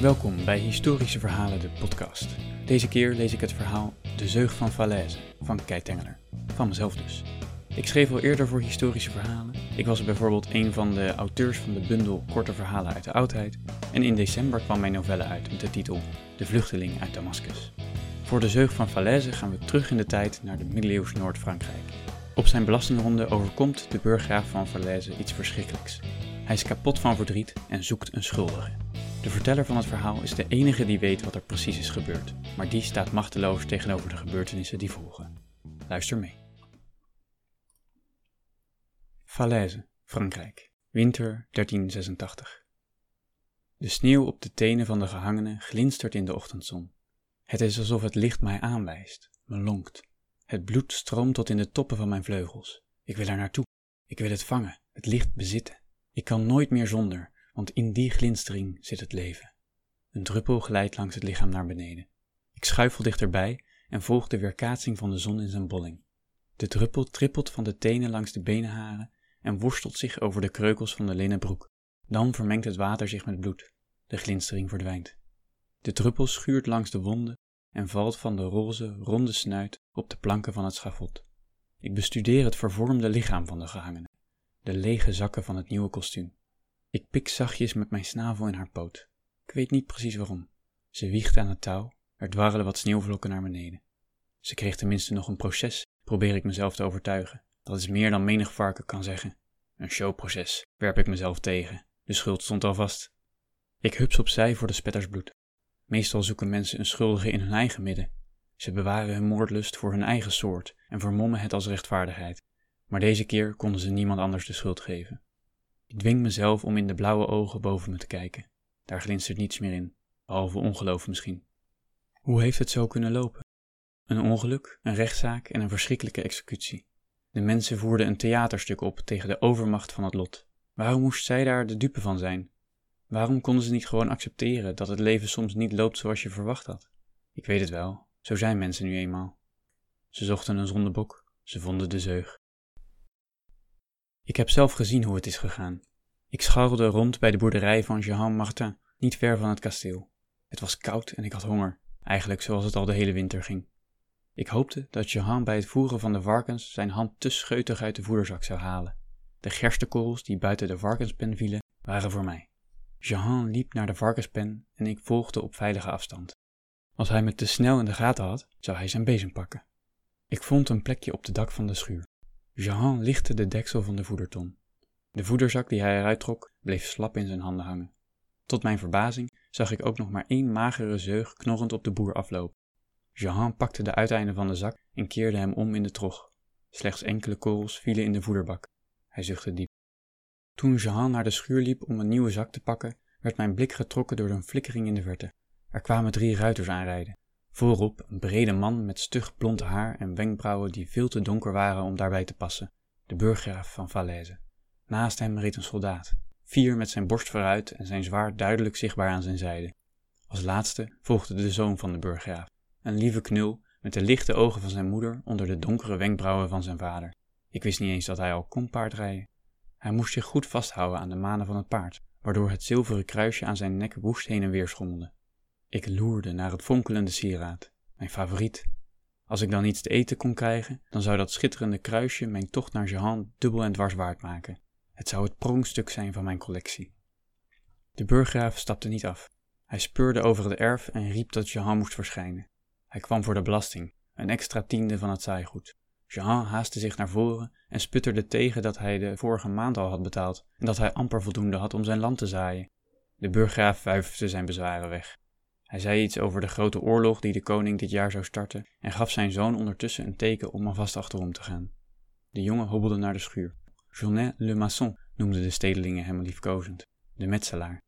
Welkom bij Historische Verhalen, de podcast. Deze keer lees ik het verhaal De Zeug van Falaise van Kei Tengeler. Van mezelf dus. Ik schreef al eerder voor historische verhalen. Ik was bijvoorbeeld een van de auteurs van de bundel Korte Verhalen uit de Oudheid. En in december kwam mijn novelle uit met de titel De Vluchteling uit Damascus. Voor de zeug van Falaise gaan we terug in de tijd naar de middeleeuws Noord-Frankrijk. Op zijn belastingronde overkomt de burggraaf van Falaise iets verschrikkelijks. Hij is kapot van verdriet en zoekt een schuldige. De verteller van het verhaal is de enige die weet wat er precies is gebeurd, maar die staat machteloos tegenover de gebeurtenissen die volgen. Luister mee. Falaise, Frankrijk, winter 1386. De sneeuw op de tenen van de gehangenen glinstert in de ochtendzon. Het is alsof het licht mij aanwijst, me lonkt. Het bloed stroomt tot in de toppen van mijn vleugels. Ik wil er naartoe. Ik wil het vangen, het licht bezitten. Ik kan nooit meer zonder, want in die glinstering zit het leven. Een druppel glijdt langs het lichaam naar beneden. Ik schuifel dichterbij en volg de weerkaatsing van de zon in zijn bolling. De druppel trippelt van de tenen langs de benenharen en worstelt zich over de kreukels van de linnen broek. Dan vermengt het water zich met bloed. De glinstering verdwijnt. De druppel schuurt langs de wonden en valt van de roze, ronde snuit op de planken van het schavot. Ik bestudeer het vervormde lichaam van de gehangene, de lege zakken van het nieuwe kostuum. Ik pik zachtjes met mijn snavel in haar poot. Ik weet niet precies waarom. Ze wiegt aan het touw, er dwarrelen wat sneeuwvlokken naar beneden. Ze kreeg tenminste nog een proces, probeer ik mezelf te overtuigen. Dat is meer dan menig varken kan zeggen. Een showproces, werp ik mezelf tegen. De schuld stond al vast. Ik hups opzij voor de spettersbloed. Meestal zoeken mensen een schuldige in hun eigen midden. Ze bewaren hun moordlust voor hun eigen soort en vermommen het als rechtvaardigheid. Maar deze keer konden ze niemand anders de schuld geven. Ik dwing mezelf om in de blauwe ogen boven me te kijken. Daar glinstert niets meer in, behalve ongeloof misschien. Hoe heeft het zo kunnen lopen? Een ongeluk, een rechtszaak en een verschrikkelijke executie. De mensen voerden een theaterstuk op tegen de overmacht van het lot. Waarom moest zij daar de dupe van zijn? Waarom konden ze niet gewoon accepteren dat het leven soms niet loopt zoals je verwacht had? Ik weet het wel, zo zijn mensen nu eenmaal. Ze zochten een zondebok, ze vonden de zeug. Ik heb zelf gezien hoe het is gegaan. Ik scharrelde rond bij de boerderij van Jean Martin, niet ver van het kasteel. Het was koud en ik had honger, eigenlijk zoals het al de hele winter ging. Ik hoopte dat Jehan bij het voeren van de varkens zijn hand te scheutig uit de voederzak zou halen. De gerstekorrels die buiten de varkenspen vielen, waren voor mij. Jehan liep naar de varkenspen en ik volgde op veilige afstand. Als hij me te snel in de gaten had, zou hij zijn bezem pakken. Ik vond een plekje op de dak van de schuur. Jehan lichtte de deksel van de voederton. De voederzak die hij eruit trok, bleef slap in zijn handen hangen. Tot mijn verbazing zag ik ook nog maar één magere zeug knorrend op de boer aflopen. Jehan pakte de uiteinden van de zak en keerde hem om in de trog. Slechts enkele korrels vielen in de voederbak. Hij zuchtte diep. Toen Jehan naar de schuur liep om een nieuwe zak te pakken, werd mijn blik getrokken door een flikkering in de verte. Er kwamen drie ruiters aanrijden. Voorop een brede man met stug blond haar en wenkbrauwen die veel te donker waren om daarbij te passen, de burggraaf van Falaise. Naast hem reed een soldaat, fier met zijn borst vooruit en zijn zwaard duidelijk zichtbaar aan zijn zijde. Als laatste volgde de zoon van de burggraaf, een lieve knul met de lichte ogen van zijn moeder onder de donkere wenkbrauwen van zijn vader. Ik wist niet eens dat hij al kon paardrijden. Hij moest zich goed vasthouden aan de manen van het paard, waardoor het zilveren kruisje aan zijn nek woest heen en weer schommelde. Ik loerde naar het fonkelende sieraad, mijn favoriet. Als ik dan iets te eten kon krijgen, dan zou dat schitterende kruisje mijn tocht naar Jehan dubbel en dwars waard maken. Het zou het pronkstuk zijn van mijn collectie. De burggraaf stapte niet af. Hij speurde over het erf en riep dat Jehan moest verschijnen. Hij kwam voor de belasting, een extra tiende van het zaaigoed. Jean haastte zich naar voren en sputterde tegen dat hij de vorige maand al had betaald en dat hij amper voldoende had om zijn land te zaaien. De burggraaf wuifde zijn bezwaren weg. Hij zei iets over de grote oorlog die de koning dit jaar zou starten en gaf zijn zoon ondertussen een teken om alvast achterom te gaan. De jongen hobbelde naar de schuur. Journet le maçon noemden de stedelingen hem liefkozend, de metselaar.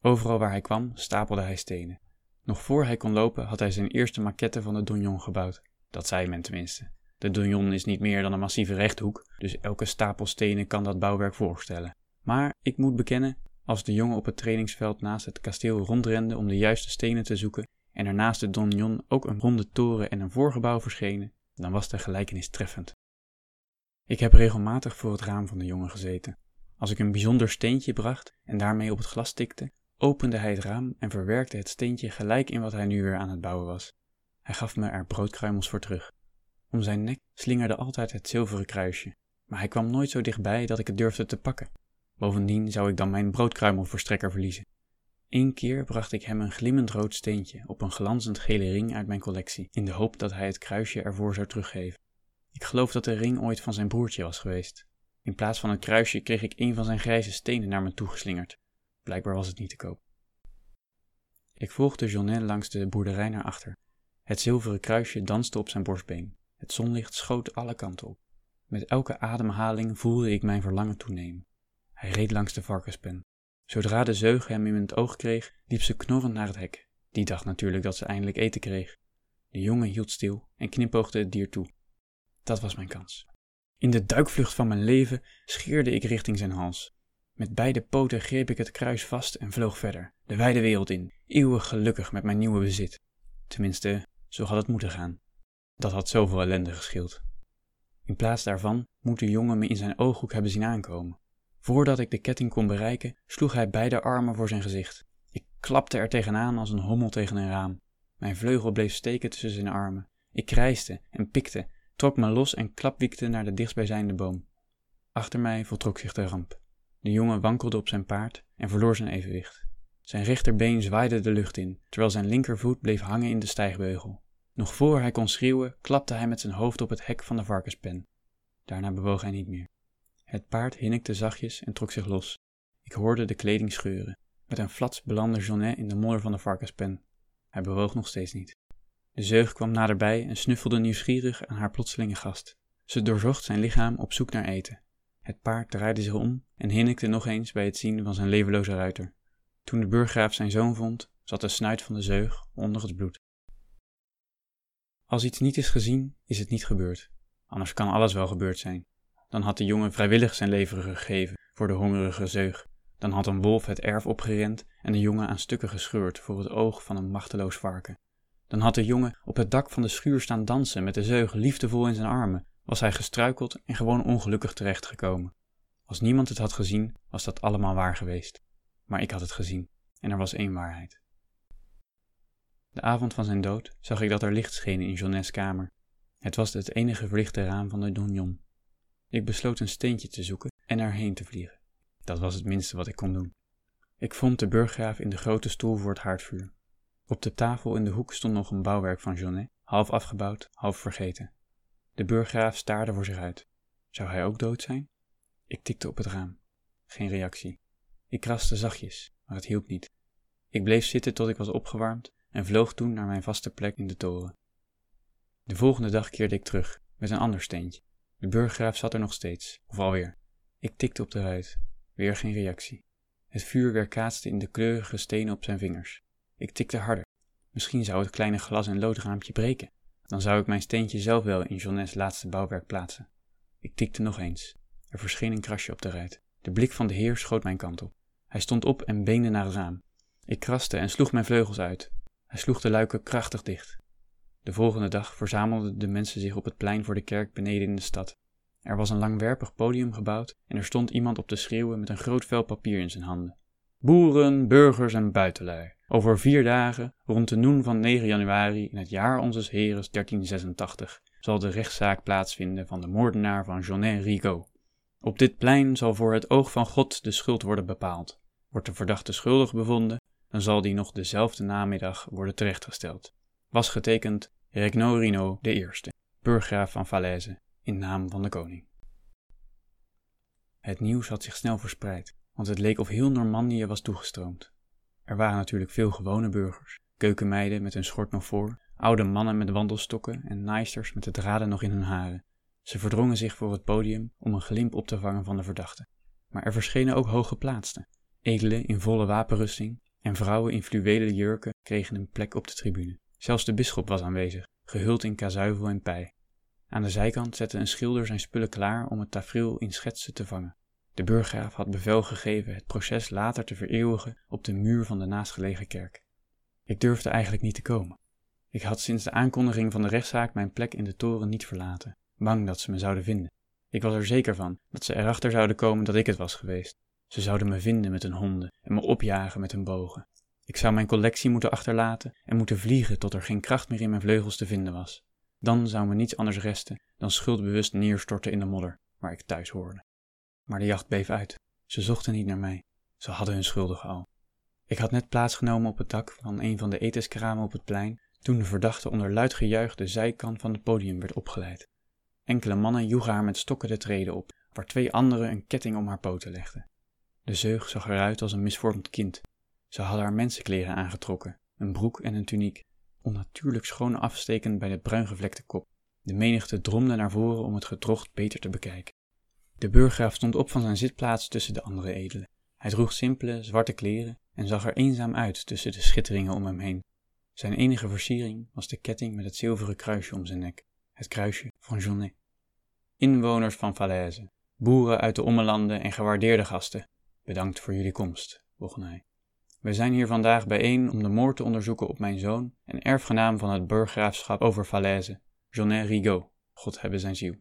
Overal waar hij kwam stapelde hij stenen. Nog voor hij kon lopen had hij zijn eerste maquette van de donjon gebouwd. Dat zei men tenminste. De donjon is niet meer dan een massieve rechthoek, dus elke stapel stenen kan dat bouwwerk voorstellen. Maar ik moet bekennen, als de jongen op het trainingsveld naast het kasteel rondrende om de juiste stenen te zoeken en er naast de donjon ook een ronde toren en een voorgebouw verschenen, dan was de gelijkenis treffend. Ik heb regelmatig voor het raam van de jongen gezeten. Als ik een bijzonder steentje bracht en daarmee op het glas tikte, opende hij het raam en verwerkte het steentje gelijk in wat hij nu weer aan het bouwen was. Hij gaf me er broodkruimels voor terug. Om zijn nek slingerde altijd het zilveren kruisje, maar hij kwam nooit zo dichtbij dat ik het durfde te pakken. Bovendien zou ik dan mijn broodkruimelverstrekker verliezen. Eén keer bracht ik hem een glimmend rood steentje op een glanzend gele ring uit mijn collectie, in de hoop dat hij het kruisje ervoor zou teruggeven. Ik geloof dat de ring ooit van zijn broertje was geweest. In plaats van het kruisje kreeg ik een van zijn grijze stenen naar me toegeslingerd. Blijkbaar was het niet te koop. Ik volgde Jonet langs de boerderij naar achter. Het zilveren kruisje danste op zijn borstbeen. Het zonlicht schoot alle kanten op. Met elke ademhaling voelde ik mijn verlangen toenemen. Hij reed langs de varkenspen. Zodra de zeug hem in het oog kreeg, liep ze knorrend naar het hek. Die dacht natuurlijk dat ze eindelijk eten kreeg. De jongen hield stil en knipoogde het dier toe. Dat was mijn kans. In de duikvlucht van mijn leven scheerde ik richting zijn hals. Met beide poten greep ik het kruis vast en vloog verder, de wijde wereld in, eeuwig gelukkig met mijn nieuwe bezit. Tenminste, zo had het moeten gaan. Dat had zoveel ellende geschild. In plaats daarvan moet de jongen me in zijn ooghoek hebben zien aankomen. Voordat ik de ketting kon bereiken, sloeg hij beide armen voor zijn gezicht. Ik klapte er tegenaan als een hommel tegen een raam. Mijn vleugel bleef steken tussen zijn armen. Ik krijste en pikte, trok me los en klapwiekte naar de dichtstbijzijnde boom. Achter mij voltrok zich de ramp. De jongen wankelde op zijn paard en verloor zijn evenwicht. Zijn rechterbeen zwaaide de lucht in, terwijl zijn linkervoet bleef hangen in de stijgbeugel. Nog voor hij kon schreeuwen, klapte hij met zijn hoofd op het hek van de varkenspen. Daarna bewoog hij niet meer. Het paard hinnikte zachtjes en trok zich los. Ik hoorde de kleding scheuren. Met een flats belandde Jonet in de modder van de varkenspen. Hij bewoog nog steeds niet. De zeug kwam naderbij en snuffelde nieuwsgierig aan haar plotselinge gast. Ze doorzocht zijn lichaam op zoek naar eten. Het paard draaide zich om en hinnikte nog eens bij het zien van zijn levenloze ruiter. Toen de burggraaf zijn zoon vond, zat de snuit van de zeug onder het bloed. Als iets niet is gezien, is het niet gebeurd. Anders kan alles wel gebeurd zijn. Dan had de jongen vrijwillig zijn leven gegeven voor de hongerige zeug. Dan had een wolf het erf opgerend en de jongen aan stukken gescheurd voor het oog van een machteloos varken. Dan had de jongen op het dak van de schuur staan dansen met de zeug liefdevol in zijn armen. Was hij gestruikeld en gewoon ongelukkig terechtgekomen. Als niemand het had gezien, was dat allemaal waar geweest. Maar ik had het gezien en er was één waarheid. De avond van zijn dood zag ik dat er licht scheen in Jeanette's kamer. Het was het enige verlichte raam van de donjon. Ik besloot een steentje te zoeken en erheen te vliegen. Dat was het minste wat ik kon doen. Ik vond de burggraaf in de grote stoel voor het haardvuur. Op de tafel in de hoek stond nog een bouwwerk van Jonet, half afgebouwd, half vergeten. De burggraaf staarde voor zich uit. Zou hij ook dood zijn? Ik tikte op het raam. Geen reactie. Ik kraste zachtjes, maar het hielp niet. Ik bleef zitten tot ik was opgewarmd en vloog toen naar mijn vaste plek in de toren. De volgende dag keerde ik terug, met een ander steentje. De burggraaf zat er nog steeds, of alweer. Ik tikte op de ruit. Weer geen reactie. Het vuur weerkaatste in de kleurige stenen op zijn vingers. Ik tikte harder. Misschien zou het kleine glas- en loodraampje breken. Dan zou ik mijn steentje zelf wel in Jeanette's laatste bouwwerk plaatsen. Ik tikte nog eens. Er verscheen een krasje op de ruit. De blik van de heer schoot mijn kant op. Hij stond op en beende naar het raam. Ik kraste en sloeg mijn vleugels uit. Hij sloeg de luiken krachtig dicht. De volgende dag verzamelden de mensen zich op het plein voor de kerk beneden in de stad. Er was een langwerpig podium gebouwd en er stond iemand op te schreeuwen met een groot vel papier in zijn handen. Boeren, burgers en buitenlui. Over vier dagen, rond de noen van 9 januari in het jaar onzes Heres 1386, zal de rechtszaak plaatsvinden van de moordenaar van Jonet Rigaud. Op dit plein zal voor het oog van God de schuld worden bepaald. Wordt de verdachte schuldig bevonden, dan zal die nog dezelfde namiddag worden terechtgesteld. Was getekend Regnault I, burggraaf van Falaise, in naam van de koning. Het nieuws had zich snel verspreid, want het leek of heel Normandië was toegestroomd. Er waren natuurlijk veel gewone burgers, keukenmeiden met hun schort nog voor, oude mannen met wandelstokken en naaisters met de draden nog in hun haren. Ze verdrongen zich voor het podium om een glimp op te vangen van de verdachte. Maar er verschenen ook hooggeplaatsten, edelen in volle wapenrusting en vrouwen in fluwelen jurken kregen een plek op de tribune. Zelfs de bisschop was aanwezig, gehuld in kazuivel en pij. Aan de zijkant zette een schilder zijn spullen klaar om het tafereel in schetsen te vangen. De burggraaf had bevel gegeven het proces later te vereeuwigen op de muur van de naastgelegen kerk. Ik durfde eigenlijk niet te komen. Ik had sinds de aankondiging van de rechtszaak mijn plek in de toren niet verlaten, bang dat ze me zouden vinden. Ik was er zeker van dat ze erachter zouden komen dat ik het was geweest. Ze zouden me vinden met hun honden en me opjagen met hun bogen. Ik zou mijn collectie moeten achterlaten en moeten vliegen tot er geen kracht meer in mijn vleugels te vinden was. Dan zou me niets anders resten dan schuldbewust neerstorten in de modder, waar ik thuis hoorde. Maar de jacht bleef uit. Ze zochten niet naar mij. Ze hadden hun schuldigen al. Ik had net plaatsgenomen op het dak van een van de etenskramen op het plein, toen de verdachte onder luid gejuich de zijkant van het podium werd opgeleid. Enkele mannen joegen haar met stokken de treden op, waar twee anderen een ketting om haar poten legden. De zeug zag eruit als een misvormd kind. Ze hadden haar mensenkleren aangetrokken, een broek en een tuniek, onnatuurlijk schoon afstekend bij de bruingevlekte kop. De menigte dromde naar voren om het gedrocht beter te bekijken. De burggraaf stond op van zijn zitplaats tussen de andere edelen. Hij droeg simpele, zwarte kleren en zag er eenzaam uit tussen de schitteringen om hem heen. Zijn enige versiering was de ketting met het zilveren kruisje om zijn nek, het kruisje van Jonnet. Inwoners van Falaise, boeren uit de ommelanden en gewaardeerde gasten, bedankt voor jullie komst, begon hij. We zijn hier vandaag bijeen om de moord te onderzoeken op mijn zoon en erfgenaam van het burggraafschap over Falaise, Jonnet Rigaud, God hebben zijn ziel.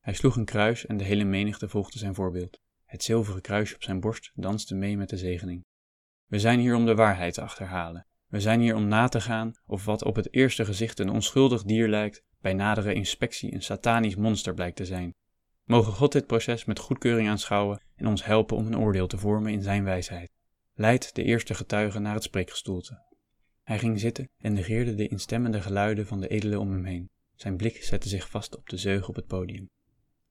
Hij sloeg een kruis en de hele menigte volgde zijn voorbeeld. Het zilveren kruisje op zijn borst danste mee met de zegening. We zijn hier om de waarheid te achterhalen. We zijn hier om na te gaan of wat op het eerste gezicht een onschuldig dier lijkt, bij nadere inspectie een satanisch monster blijkt te zijn. Mogen God dit proces met goedkeuring aanschouwen en ons helpen om een oordeel te vormen in zijn wijsheid. Leid de eerste getuige naar het spreekgestoelte. Hij ging zitten en negeerde de instemmende geluiden van de edelen om hem heen. Zijn blik zette zich vast op de zeug op het podium.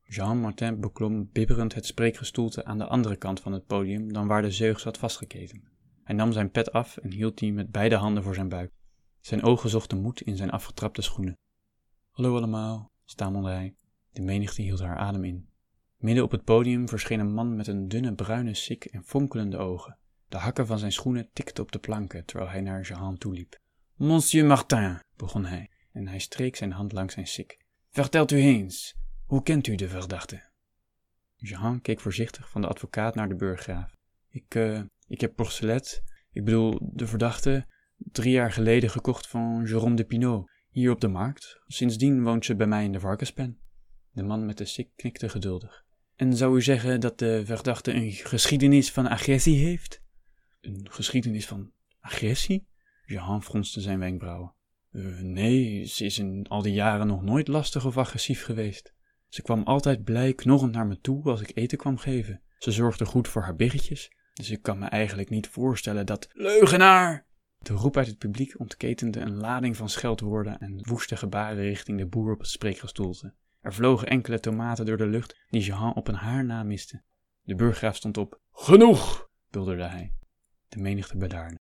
Jean Martin beklom bibberend het spreekgestoelte aan de andere kant van het podium dan waar de zeug zat vastgeketend. Hij nam zijn pet af en hield die met beide handen voor zijn buik. Zijn ogen zochten moed in zijn afgetrapte schoenen. Hallo allemaal, stamelde hij. De menigte hield haar adem in. Midden op het podium verscheen een man met een dunne bruine sik en fonkelende ogen. De hakken van zijn schoenen tikten op de planken terwijl hij naar Jehan toeliep. Monsieur Martin, begon hij, en hij streek zijn hand langs zijn sik. Vertelt u eens, hoe kent u de verdachte? Jehan keek voorzichtig van de advocaat naar de burggraaf. Ik, uh, ik heb Porcelet, ik bedoel de verdachte, drie jaar geleden gekocht van Jérôme de Pinot, hier op de markt. Sindsdien woont ze bij mij in de varkenspen. De man met de sik knikte geduldig. En zou u zeggen dat de verdachte een geschiedenis van agressie heeft? Een geschiedenis van agressie? Jehan fronste zijn wenkbrauwen. Uh, nee, ze is in al die jaren nog nooit lastig of agressief geweest. Ze kwam altijd blij knorrend naar me toe als ik eten kwam geven. Ze zorgde goed voor haar biggetjes, dus ik kan me eigenlijk niet voorstellen dat... Leugenaar! De roep uit het publiek ontketende een lading van scheldwoorden en woeste gebaren richting de boer op het spreekgestoelte. Er vlogen enkele tomaten door de lucht die Jehan op een haar na miste. De burggraaf stond op. Genoeg! bulderde hij. De menigte bedaarde.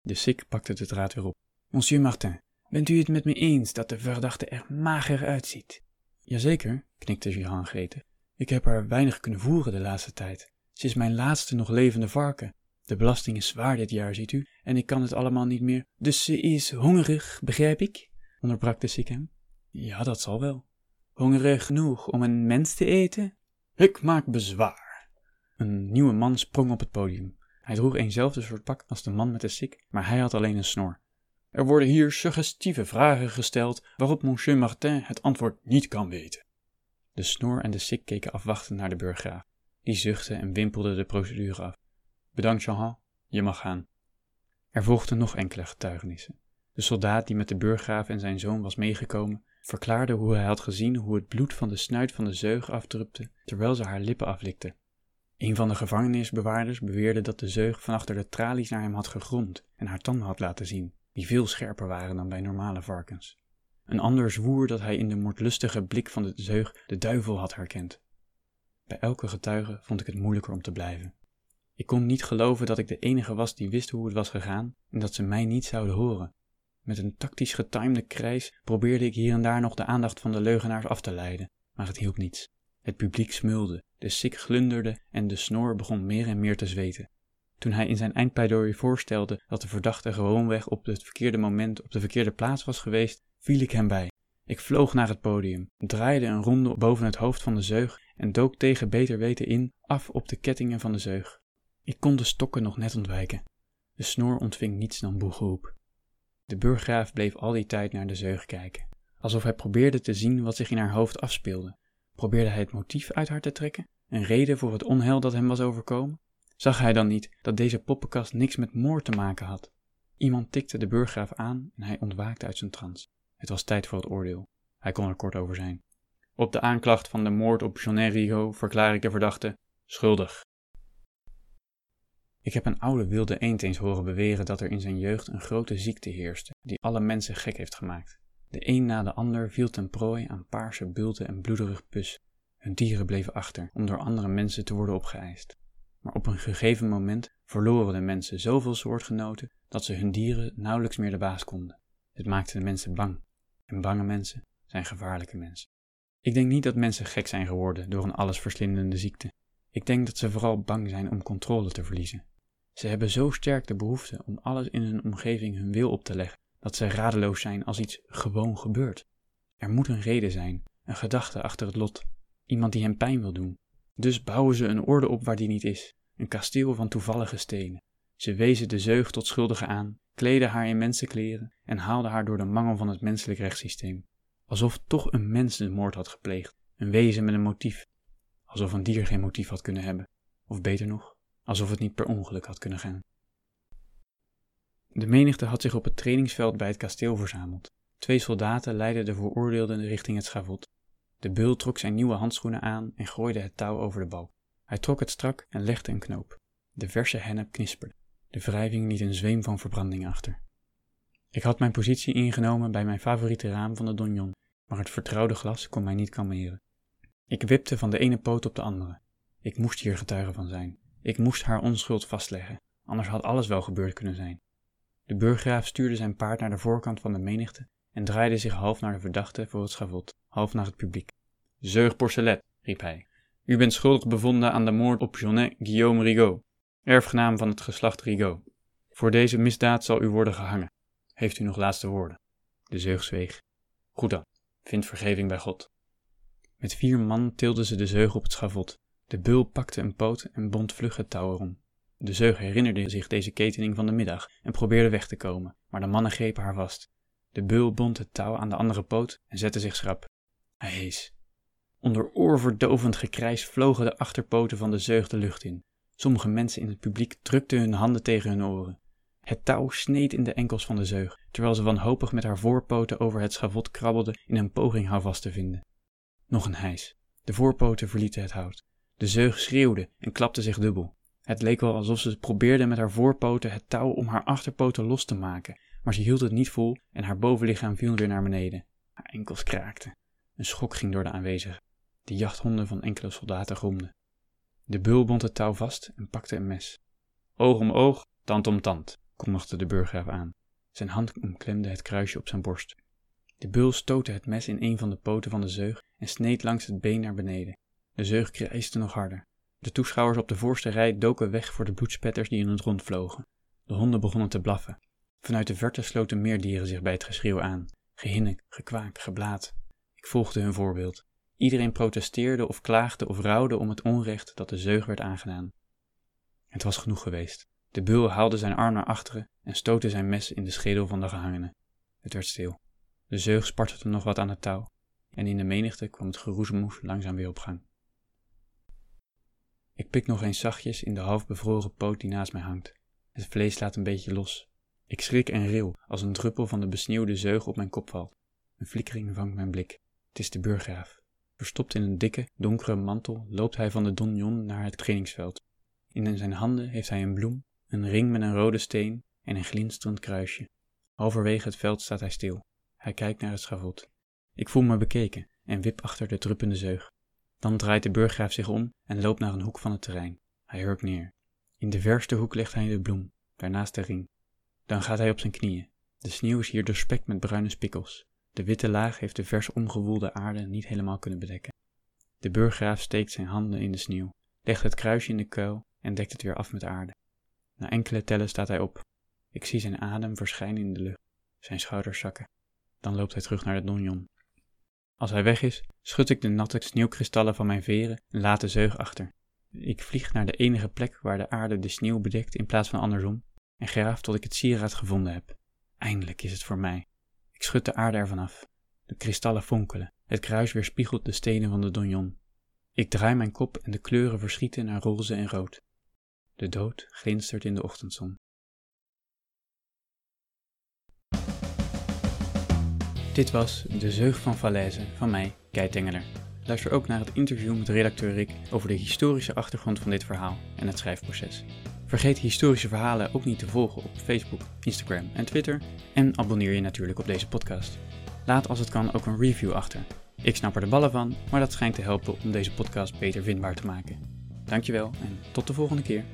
De sik pakte de draad weer op. Monsieur Martin, bent u het met me eens dat de verdachte er mager uitziet? Jazeker, knikte Jehan gretig. Ik heb haar weinig kunnen voeren de laatste tijd. Ze is mijn laatste nog levende varken. De belasting is zwaar dit jaar, ziet u, en ik kan het allemaal niet meer. Dus ze is hongerig, begrijp ik? onderbrak de sik hem. Ja, dat zal wel. Hongerig genoeg om een mens te eten? Ik maak bezwaar. Een nieuwe man sprong op het podium. Hij droeg eenzelfde soort pak als de man met de sik, maar hij had alleen een snor. Er worden hier suggestieve vragen gesteld waarop monsieur Martin het antwoord niet kan weten. De snor en de sik keken afwachtend naar de burggraaf. Die zuchtte en wimpelde de procedure af. Bedankt, Jean, je mag gaan. Er volgden nog enkele getuigenissen. De soldaat die met de burggraaf en zijn zoon was meegekomen, verklaarde hoe hij had gezien hoe het bloed van de snuit van de zeug afdrupte terwijl ze haar lippen aflikte. Een van de gevangenisbewaarders beweerde dat de zeug van achter de tralies naar hem had gegromd en haar tanden had laten zien, die veel scherper waren dan bij normale varkens. Een ander zwoer dat hij in de moordlustige blik van de zeug de duivel had herkend. Bij elke getuige vond ik het moeilijker om te blijven. Ik kon niet geloven dat ik de enige was die wist hoe het was gegaan en dat ze mij niet zouden horen. Met een tactisch getimede krijs probeerde ik hier en daar nog de aandacht van de leugenaars af te leiden, maar het hielp niets. Het publiek smulde, de sik glunderde en de snor begon meer en meer te zweten. Toen hij in zijn eindpleidooi voorstelde dat de verdachte gewoonweg op het verkeerde moment op de verkeerde plaats was geweest, viel ik hem bij. Ik vloog naar het podium, draaide een ronde boven het hoofd van de zeug en dook tegen beter weten in, af op de kettingen van de zeug. Ik kon de stokken nog net ontwijken. De snor ontving niets dan boegeroep. De burggraaf bleef al die tijd naar de zeug kijken, alsof hij probeerde te zien wat zich in haar hoofd afspeelde. Probeerde hij het motief uit haar te trekken, een reden voor het onheil dat hem was overkomen? Zag hij dan niet dat deze poppenkast niks met moord te maken had? Iemand tikte de burggraaf aan en hij ontwaakte uit zijn trance. Het was tijd voor het oordeel. Hij kon er kort over zijn. Op de aanklacht van de moord op Jeannet Rigaud verklaar ik de verdachte schuldig. Ik heb een oude wilde eend eens horen beweren dat er in zijn jeugd een grote ziekte heerste, die alle mensen gek heeft gemaakt. De een na de ander viel ten prooi aan paarse bulten en bloederig pus. Hun dieren bleven achter om door andere mensen te worden opgeëist. Maar op een gegeven moment verloren de mensen zoveel soortgenoten dat ze hun dieren nauwelijks meer de baas konden. Het maakte de mensen bang. En bange mensen zijn gevaarlijke mensen. Ik denk niet dat mensen gek zijn geworden door een allesverslindende ziekte. Ik denk dat ze vooral bang zijn om controle te verliezen. Ze hebben zo sterk de behoefte om alles in hun omgeving hun wil op te leggen, dat ze radeloos zijn als iets gewoon gebeurt. Er moet een reden zijn, een gedachte achter het lot, iemand die hen pijn wil doen. Dus bouwen ze een orde op waar die niet is, een kasteel van toevallige stenen. Ze wezen de zeug tot schuldige aan, kleden haar in mensenkleren en haalden haar door de mangel van het menselijk rechtssysteem. Alsof toch een mens de moord had gepleegd, een wezen met een motief. Alsof een dier geen motief had kunnen hebben. Of beter nog, alsof het niet per ongeluk had kunnen gaan. De menigte had zich op het trainingsveld bij het kasteel verzameld. Twee soldaten leidden de veroordeelden richting het schavot. De beul trok zijn nieuwe handschoenen aan en gooide het touw over de balk. Hij trok het strak en legde een knoop. De verse hennep knisperde. De wrijving liet een zweem van verbranding achter. Ik had mijn positie ingenomen bij mijn favoriete raam van de donjon, maar het vertrouwde glas kon mij niet kalmeren. Ik wipte van de ene poot op de andere. Ik moest hier getuige van zijn. Ik moest haar onschuld vastleggen, anders had alles wel gebeurd kunnen zijn. De burggraaf stuurde zijn paard naar de voorkant van de menigte en draaide zich half naar de verdachte voor het schavot, half naar het publiek. Zeug Porcelet, riep hij. U bent schuldig bevonden aan de moord op Jonnet Guillaume Rigaud, erfgenaam van het geslacht Rigaud. Voor deze misdaad zal u worden gehangen. Heeft u nog laatste woorden? De zeug zweeg. Goed dan, vind vergeving bij God. Met vier man tilden ze de zeug op het schavot. De beul pakte een poot en bond vlug het touw erom. De zeug herinnerde zich deze ketening van de middag en probeerde weg te komen, maar de mannen grepen haar vast. De beul bond het touw aan de andere poot en zette zich schrap. Hij hees. Onder oorverdovend gekrijs vlogen de achterpoten van de zeug de lucht in. Sommige mensen in het publiek drukten hun handen tegen hun oren. Het touw sneed in de enkels van de zeug, terwijl ze wanhopig met haar voorpoten over het schavot krabbelde in een poging houvast te vinden. Nog een hijs. De voorpoten verlieten het hout. De zeug schreeuwde en klapte zich dubbel. Het leek wel alsof ze probeerde met haar voorpoten het touw om haar achterpoten los te maken, maar ze hield het niet vol en haar bovenlichaam viel weer naar beneden. Haar enkels kraakten. Een schok ging door de aanwezigen. De jachthonden van enkele soldaten gromden. De beul bond het touw vast en pakte een mes. Oog om oog, tand om tand, kondigde de burggraaf aan. Zijn hand omklemde het kruisje op zijn borst. De beul stootte het mes in een van de poten van de zeug en sneed langs het been naar beneden. De zeug krijste nog harder. De toeschouwers op de voorste rij doken weg voor de bloedspetters die in het rond vlogen. De honden begonnen te blaffen. Vanuit de verte sloten meer dieren zich bij het geschreeuw aan. Gehinnik, gekwaak, geblaat. Ik volgde hun voorbeeld. Iedereen protesteerde of klaagde of rouwde om het onrecht dat de zeug werd aangedaan. Het was genoeg geweest. De beul haalde zijn arm naar achteren en stootte zijn mes in de schedel van de gehangene. Het werd stil. De zeug spartelde nog wat aan het touw, en in de menigte kwam het geroezemoes langzaam weer op gang. Ik pik nog eens zachtjes in de half bevroren poot die naast mij hangt. Het vlees laat een beetje los. Ik schrik en ril als een druppel van de besneeuwde zeug op mijn kop valt. Een flikkering vangt mijn blik. Het is de burggraaf. Verstopt in een dikke, donkere mantel loopt hij van de donjon naar het trainingsveld. In zijn handen heeft hij een bloem, een ring met een rode steen en een glinsterend kruisje. Halverwege het veld staat hij stil. Hij kijkt naar het schavot. Ik voel me bekeken en wip achter de druppende zeug. Dan draait de burggraaf zich om en loopt naar een hoek van het terrein. Hij hurkt neer. In de verste hoek legt hij de bloem, daarnaast de ring. Dan gaat hij op zijn knieën. De sneeuw is hier doorspekt met bruine spikkels. De witte laag heeft de vers omgewoelde aarde niet helemaal kunnen bedekken. De burggraaf steekt zijn handen in de sneeuw, legt het kruisje in de kuil en dekt het weer af met aarde. Na enkele tellen staat hij op. Ik zie zijn adem verschijnen in de lucht, zijn schouders zakken. Dan loopt hij terug naar de donjon. Als hij weg is, schud ik de natte sneeuwkristallen van mijn veren en laat de zeug achter. Ik vlieg naar de enige plek waar de aarde de sneeuw bedekt in plaats van andersom en graaf tot ik het sieraad gevonden heb. Eindelijk is het voor mij. Ik schud de aarde ervan af. De kristallen fonkelen. Het kruis weerspiegelt de stenen van de donjon. Ik draai mijn kop en de kleuren verschieten naar roze en rood. De dood glinstert in de ochtendzon. Dit was De Zeug van Falaise van mij, Kei Tengeler. Luister ook naar het interview met redacteur Rick over de historische achtergrond van dit verhaal en het schrijfproces. Vergeet historische verhalen ook niet te volgen op Facebook, Instagram en Twitter en abonneer je natuurlijk op deze podcast. Laat als het kan ook een review achter. Ik snap er de ballen van, maar dat schijnt te helpen om deze podcast beter vindbaar te maken. Dankjewel en tot de volgende keer.